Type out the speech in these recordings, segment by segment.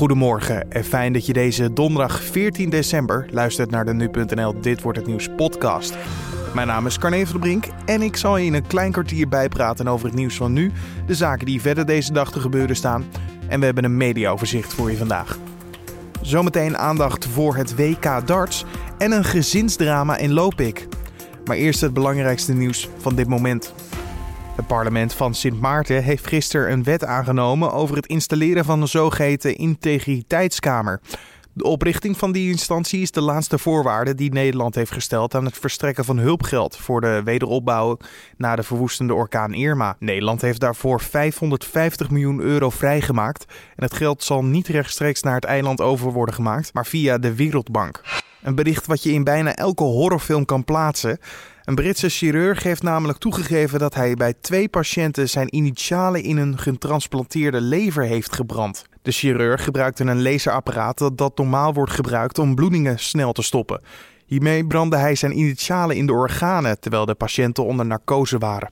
Goedemorgen en fijn dat je deze donderdag 14 december luistert naar de Nu.nl Dit Wordt Het Nieuws podcast. Mijn naam is Carne van der Brink en ik zal je in een klein kwartier bijpraten over het nieuws van nu, de zaken die verder deze dag te gebeuren staan en we hebben een mediaoverzicht voor je vandaag. Zometeen aandacht voor het WK darts en een gezinsdrama in Lopik. Maar eerst het belangrijkste nieuws van dit moment. Het parlement van Sint Maarten heeft gisteren een wet aangenomen over het installeren van een zogeheten integriteitskamer. De oprichting van die instantie is de laatste voorwaarde die Nederland heeft gesteld aan het verstrekken van hulpgeld voor de wederopbouw na de verwoestende orkaan Irma. Nederland heeft daarvoor 550 miljoen euro vrijgemaakt en het geld zal niet rechtstreeks naar het eiland over worden gemaakt, maar via de Wereldbank. Een bericht wat je in bijna elke horrorfilm kan plaatsen. Een Britse chirurg heeft namelijk toegegeven dat hij bij twee patiënten zijn initialen in een getransplanteerde lever heeft gebrand. De chirurg gebruikte een laserapparaat dat, normaal wordt gebruikt om bloedingen snel te stoppen. Hiermee brandde hij zijn initialen in de organen terwijl de patiënten onder narcose waren.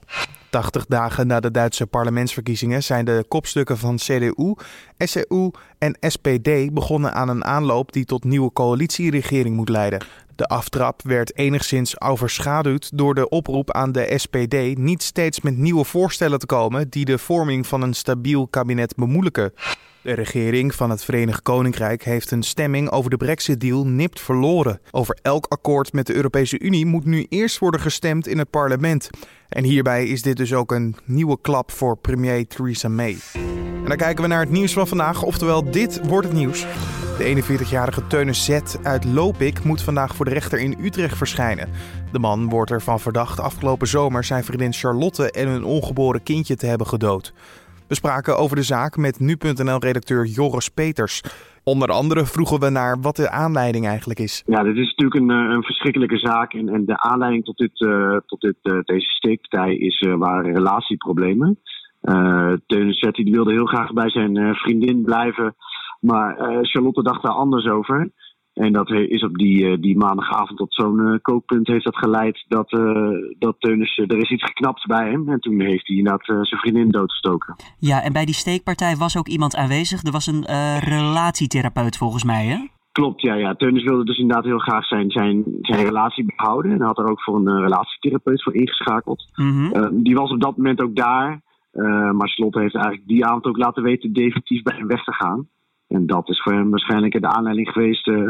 80 dagen na de Duitse parlementsverkiezingen zijn de kopstukken van CDU, SCU en SPD begonnen aan een aanloop die tot nieuwe coalitieregering moet leiden. De aftrap werd enigszins overschaduwd door de oproep aan de SPD niet steeds met nieuwe voorstellen te komen die de vorming van een stabiel kabinet bemoeilijken. De regering van het Verenigd Koninkrijk heeft een stemming over de Brexit-deal nipt verloren. Over elk akkoord met de Europese Unie moet nu eerst worden gestemd in het parlement. En hierbij is dit dus ook een nieuwe klap voor premier Theresa May. En dan kijken we naar het nieuws van vandaag, oftewel dit wordt het nieuws. De 41-jarige Teunus Z uit Lopik moet vandaag voor de rechter in Utrecht verschijnen. De man wordt ervan verdacht afgelopen zomer zijn vriendin Charlotte en hun ongeboren kindje te hebben gedood. We spraken over de zaak met nu.nl-redacteur Joris Peters. Onder andere vroegen we naar wat de aanleiding eigenlijk is. Ja, dit is natuurlijk een, een verschrikkelijke zaak. En, en, de aanleiding tot, dit, uh, tot dit, uh, deze steekpartij is, waren relatieproblemen. Uh, Teunus Z die wilde heel graag bij zijn vriendin blijven. Maar Charlotte dacht daar anders over. En dat is op die, die maandagavond tot zo'n uh, kookpunt heeft dat geleid dat, uh, dat Teunis, er is iets geknapt bij hem. En toen heeft hij inderdaad uh, zijn vriendin doodgestoken. Ja, en bij die steekpartij was ook iemand aanwezig. Er was een relatietherapeut volgens mij, hè? Klopt, ja. ja. Teunis wilde dus inderdaad heel graag zijn, zijn, zijn relatie behouden. En had er ook voor een relatietherapeut voor ingeschakeld. Mm -hmm. die was op dat moment ook daar. maar Slot heeft eigenlijk die avond ook laten weten definitief bij hem weg te gaan. En dat is voor hem waarschijnlijk de aanleiding geweest. Uh,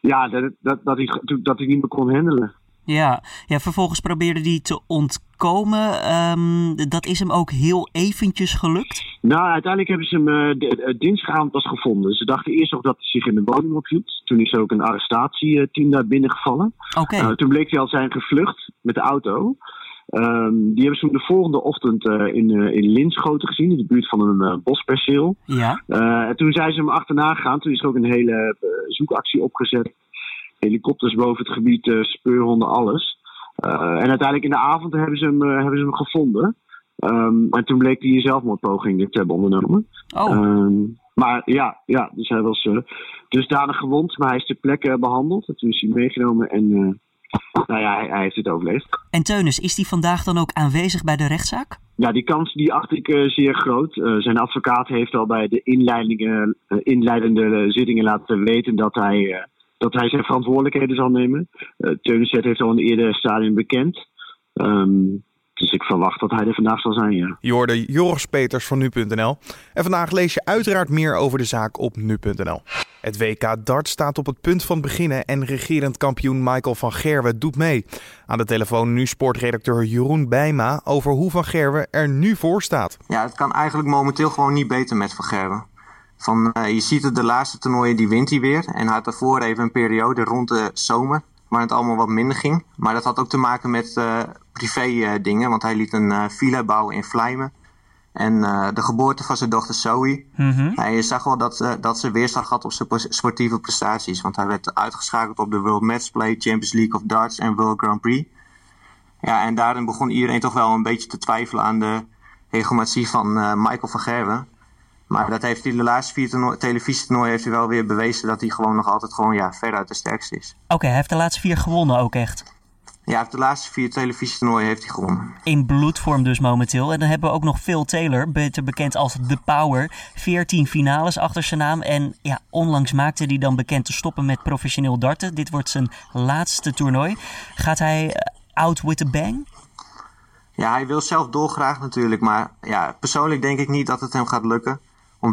ja, dat, dat, dat, hij, dat hij niet meer kon handelen. Ja, ja vervolgens probeerde hij te ontkomen. Um, dat is hem ook heel eventjes gelukt? Nou, uiteindelijk hebben ze hem uh, dinsdagavond pas gevonden. Ze dachten eerst nog dat hij zich in de woning ophield. Toen is ook een arrestatieteam daar binnengevallen. Okay. Uh, toen bleek hij al zijn gevlucht met de auto. Um, die hebben ze de volgende ochtend uh, in, uh, in Linschoten gezien, in de buurt van een uh, bosperceel. Ja. en toen zijn ze hem achterna gegaan. Toen is er ook een hele zoekactie opgezet. Helikopters boven het gebied, speurhonden, alles. en uiteindelijk in de avond hebben ze hem, hebben ze hem gevonden. Um, maar toen bleek hij een zelfmoordpoging te hebben ondernomen. Oh. Um, maar ja, ja, dus hij was dusdanig gewond, maar hij is ter plekke behandeld. En toen is hij meegenomen en nou ja, hij, hij, heeft het overleefd. En Teunis, is die vandaag dan ook aanwezig bij de rechtszaak? Ja, die kans die acht ik uh, zeer groot. Uh, zijn advocaat heeft al bij de inleidingen, uh, inleidende zittingen laten weten dat hij, dat hij zijn verantwoordelijkheden zal nemen. Uh, Teunis heeft al in een eerder stadium bekend. Um, dus ik verwacht dat hij er vandaag zal zijn, ja. Je hoorde Joris Peters van nu.nl. En vandaag lees je uiteraard meer over de zaak op nu.nl. Het WK Dart staat op het punt van beginnen en regerend kampioen Michael van Gerwen doet mee. Aan de telefoon nu sportredacteur Jeroen Bijma over hoe Van Gerwen er nu voor staat. Ja, het kan eigenlijk momenteel gewoon niet beter met Van Gerwen. Van, uh, je ziet het, de laatste toernooien die wint hij weer. En hij had daarvoor even een periode rond de zomer waar het allemaal wat minder ging. Maar dat had ook te maken met uh, privé uh, dingen, want hij liet een uh, villa bouwen in Vlijmen. En de geboorte van zijn dochter Zoe. Mm-hmm. Hij zag wel dat, dat ze weerslag had op zijn sportieve prestaties. Want hij werd uitgeschakeld op de World Matchplay, Champions League of Darts en World Grand Prix. Ja, en daarin begon iedereen toch wel een beetje te twijfelen aan de hegemonie van Michael van Gerwen. Maar dat heeft hij de laatste vier televisietoernooien heeft hij wel weer bewezen dat hij gewoon nog altijd gewoon ja, veruit de sterkste is. Oké, okay, hij heeft de laatste vier gewonnen ook echt. Ja, de laatste vier televisietoernooien heeft hij gewonnen. In bloedvorm dus momenteel. En dan hebben we ook nog Phil Taylor, beter bekend als The Power. 14 finales achter zijn naam. En ja, onlangs maakte hij dan bekend te stoppen met professioneel darten. Dit wordt zijn laatste toernooi. Gaat hij eh, out with a bang? Ja, hij wil zelf dolgraag natuurlijk. Maar ja, persoonlijk denk ik niet dat het hem gaat lukken om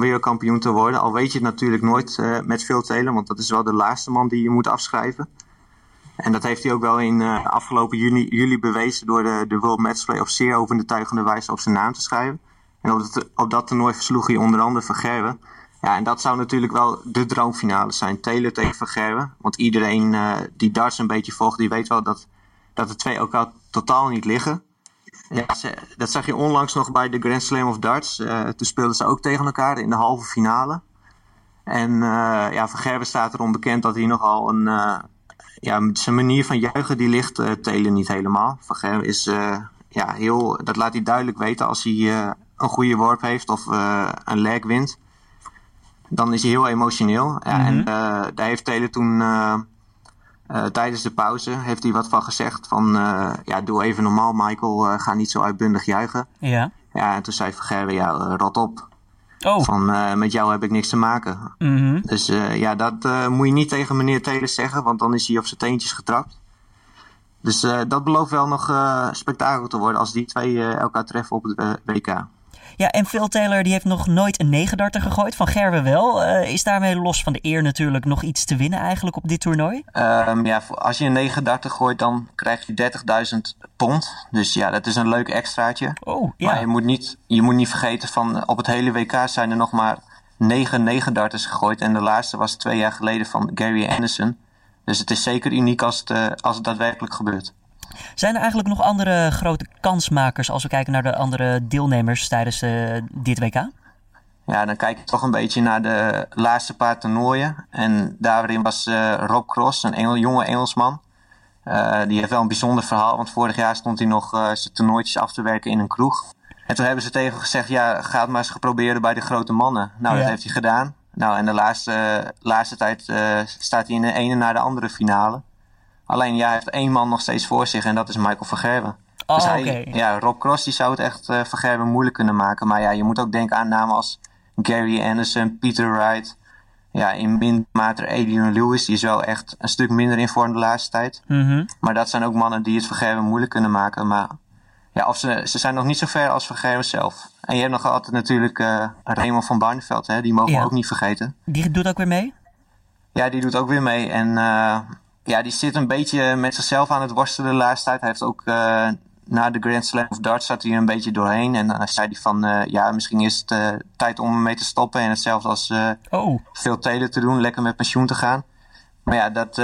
wereldkampioen, te worden. Al weet je het natuurlijk nooit uh, met Phil Taylor, want dat is wel de laatste man die je moet afschrijven. En dat heeft hij ook wel in uh, afgelopen juni, juli bewezen door de, de World Matchplay op zeer overtuigende wijze op zijn naam te schrijven. En op, op dat toernooi versloeg hij onder andere Vergerwe. Ja, en dat zou natuurlijk wel de droomfinale zijn. Taylor tegen Vergerwe. Want iedereen uh, die darts een beetje volgt, die weet wel dat, dat de twee elkaar totaal niet liggen. Ja, ze, dat zag je onlangs nog bij de Grand Slam of Darts. Uh, toen speelden ze ook tegen elkaar in de halve finale. En uh, ja, Vergerwe staat erom bekend dat hij nogal een... Uh, ja, zijn manier van juichen die ligt Taylor niet helemaal. Vergerwe is ja, heel... Dat laat hij duidelijk weten als hij een goede worp heeft of een leg wint. Dan is hij heel emotioneel. Ja. En daar heeft Taylor toen... Uh, tijdens de pauze heeft hij wat van gezegd. Van uh, ja, doe even normaal, Michael. Uh, ga niet zo uitbundig juichen. Ja. Ja, en toen zei Vergerwe, ja, rot op. Oh. Van met jou heb ik niks te maken. Mm-hmm. Dus ja, dat moet je niet tegen meneer Taylor zeggen, want dan is hij op zijn teentjes getrapt. Dus dat belooft wel nog spektakel te worden als die twee elkaar treffen op het WK. Ja, en Phil Taylor die heeft nog nooit een 39 gegooid. Van Gerwe wel. Uh, is daarmee los van de eer natuurlijk nog iets te winnen eigenlijk op dit toernooi? Um, ja, als je een 39 gooit, dan krijg je 30.000 pond. Dus ja, dat is een leuk extraatje. Oh, ja. Maar je moet niet, je moet niet vergeten van op het hele WK zijn er nog maar 9 39's gegooid. En de laatste was twee jaar geleden van Gary Anderson. Dus het is zeker uniek als het, uh, als het daadwerkelijk gebeurt. Zijn er eigenlijk nog andere grote kansmakers als we kijken naar de andere deelnemers tijdens uh, dit WK? Ja, dan kijk ik toch een beetje naar de laatste paar toernooien. En daarin was uh, Rob Cross, een Engel, jonge Engelsman. Uh, die heeft wel een bijzonder verhaal, want vorig jaar stond hij nog zijn toernooitjes af te werken in een kroeg. En toen hebben ze tegen hem gezegd, ja, ga het maar eens proberen bij de grote mannen. Nou, ja. dat heeft hij gedaan. Nou, en de laatste, laatste tijd staat hij in de ene naar de andere finale. Alleen ja, hij heeft één man nog steeds voor zich en dat is Michael Vergerven. Oh, dus hij, okay. ja, Rob Cross die zou het echt uh, moeilijk kunnen maken. Maar ja, je moet ook denken aan namen als Gary Anderson, Peter Wright. Ja, in min mate Adrian Lewis. Die is wel echt een stuk minder in vorm de laatste tijd. Mm -hmm. Maar dat zijn ook mannen die het Vergerven moeilijk kunnen maken. Maar ja, of ze, ze zijn nog niet zo ver als Vergerven zelf. En je hebt nog altijd natuurlijk uh, Raymond van Barneveld. Hè? Die mogen Ja. we ook niet vergeten. Die doet ook weer mee? Ja, die doet ook weer mee. En uh, ja, die zit een beetje met zichzelf aan het worstelen de laatste tijd. Hij heeft ook uh, na de Grand Slam of Darts zat hij er een beetje doorheen. En dan zei hij van, uh, ja, misschien is het uh, tijd om ermee te stoppen. En hetzelfde als oh. veel Taylor te doen, lekker met pensioen te gaan. Maar ja, dat,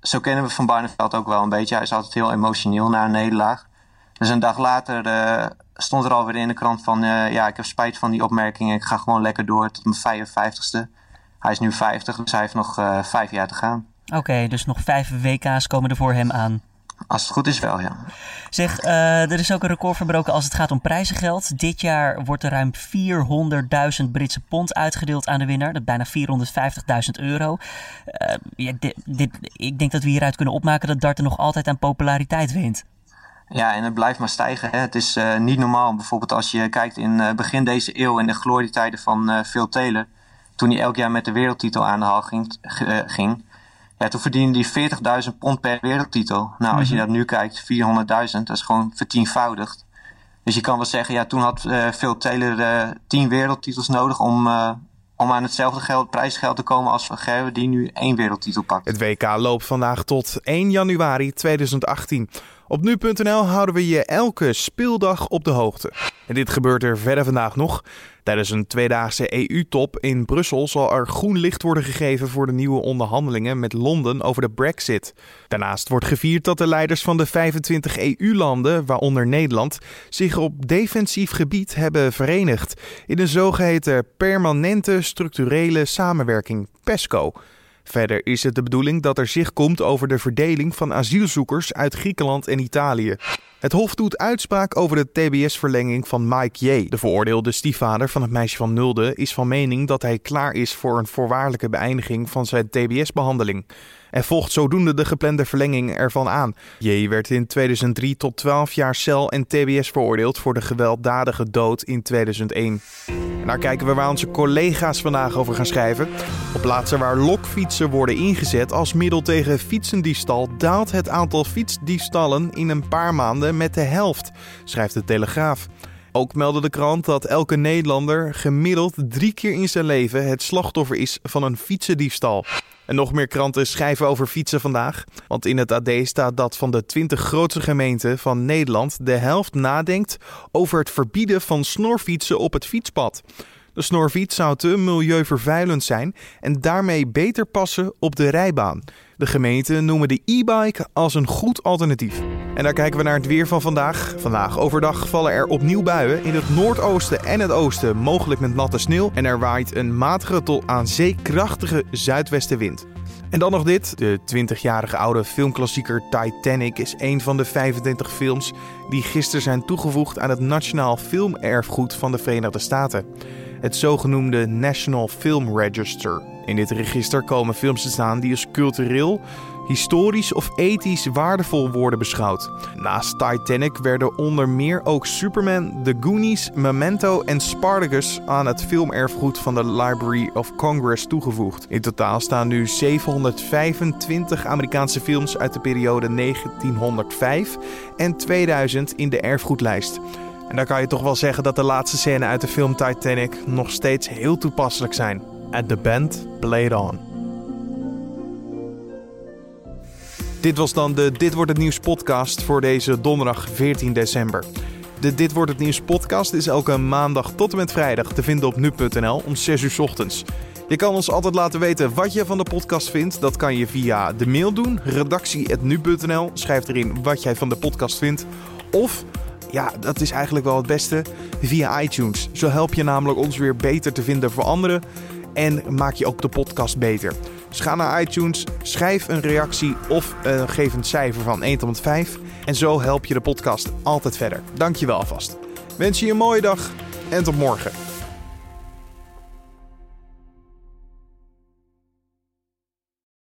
zo kennen we Van Barneveld ook wel een beetje. Hij is altijd heel emotioneel na een nederlaag. Dus een dag later stond er alweer in de krant van, ja, ik heb spijt van die opmerking. Ik ga gewoon lekker door tot mijn 55ste. Hij is nu 50, dus hij heeft nog vijf jaar te gaan. Oké, okay, dus nog vijf WK's komen er voor hem aan. Als het goed is wel, ja. Zeg, uh, er is ook een record verbroken als het gaat om prijzengeld. Dit jaar wordt er ruim 400.000 Britse pond uitgedeeld aan de winnaar. Dat is bijna 450.000 euro. Uh, ja, dit, dit, ik denk dat we hieruit kunnen opmaken dat darten nog altijd aan populariteit wint. Ja, en het blijft maar stijgen. Hè. Het is uh, niet normaal. Bijvoorbeeld als je kijkt in begin deze eeuw in de glorietijden van Phil Taylor. Toen hij elk jaar met de wereldtitel aan de haal ging, ging ja, toen verdiende hij 40.000 pond per wereldtitel. Nou, als je dat nu kijkt, 400.000, dat is gewoon vertienvoudigd. Dus je kan wel zeggen, ja, toen had uh, Phil Taylor uh, 10 wereldtitels nodig om, uh, om aan hetzelfde geld, prijsgeld te komen als Van Gerwen, die nu één wereldtitel pakt. Het WK loopt vandaag tot 1 januari 2018. Op nu.nl houden we je elke speeldag op de hoogte. En dit gebeurt er verder vandaag nog. Tijdens een tweedaagse EU-top in Brussel zal er groen licht worden gegeven voor de nieuwe onderhandelingen met Londen over de Brexit. Daarnaast wordt gevierd dat de leiders van de 25 EU-landen, waaronder Nederland, zich op defensief gebied hebben verenigd in een zogeheten permanente structurele samenwerking PESCO. Verder is het de bedoeling dat er zicht komt over de verdeling van asielzoekers uit Griekenland en Italië. Het Hof doet uitspraak over de TBS-verlenging van Mike J. De veroordeelde stiefvader van het meisje van Nulde is van mening dat hij klaar is voor een voorwaardelijke beëindiging van zijn TBS-behandeling. En volgt zodoende de geplande verlenging ervan aan. J werd in 2003 tot 12 jaar cel en TBS veroordeeld voor de gewelddadige dood in 2001. En daar kijken we waar onze collega's vandaag over gaan schrijven. Op plaatsen waar lokfietsen worden ingezet als middel tegen fietsendiefstal daalt het aantal fietsdiefstallen in een paar maanden met de helft, schrijft de Telegraaf. Ook meldde de krant dat elke Nederlander gemiddeld drie keer in zijn leven het slachtoffer is van een fietsendiefstal. En nog meer kranten schrijven over fietsen vandaag. Want in het AD staat dat van de 20 grootste gemeenten van Nederland de helft nadenkt over het verbieden van snorfietsen op het fietspad. De snorfiets zou te milieuvervuilend zijn en daarmee beter passen op de rijbaan. De gemeenten noemen de e-bike als een goed alternatief. En daar kijken we naar het weer van vandaag. Vandaag overdag vallen er opnieuw buien in het noordoosten en het oosten, mogelijk met natte sneeuw. En er waait een matige tot aan zee krachtige zuidwestenwind. En dan nog dit. De 20-jarige oude filmklassieker Titanic is een van de 25 films die gisteren zijn toegevoegd aan het Nationaal Filmerfgoed van de Verenigde Staten. Het zogenoemde National Film Register. In dit register komen films te staan die als cultureel, historisch of ethisch waardevol worden beschouwd. Naast Titanic werden onder meer ook Superman, The Goonies, Memento en Spartacus aan het filmerfgoed van de Library of Congress toegevoegd. In totaal staan nu 725 Amerikaanse films uit de periode 1905 en 2000 in de erfgoedlijst. En dan kan je toch wel zeggen dat de laatste scènes uit de film Titanic nog steeds heel toepasselijk zijn. At the band played on. Dit was dan de Dit wordt het nieuws podcast voor deze donderdag 14 december. De Dit wordt het nieuws podcast is elke maandag tot en met vrijdag te vinden op nu.nl om 6 uur ochtends. Je kan ons altijd laten weten wat je van de podcast vindt. Dat kan je via de mail doen, redactie.nu.nl. Schrijf erin wat jij van de podcast vindt. Of ja, dat is eigenlijk wel het beste via iTunes. Zo help je namelijk ons weer beter te vinden voor anderen en maak je ook de podcast beter. Dus ga naar iTunes, schrijf een reactie of uh, geef een cijfer van 1 tot 5 en zo help je de podcast altijd verder. Dankjewel alvast. Wens je een mooie dag en tot morgen.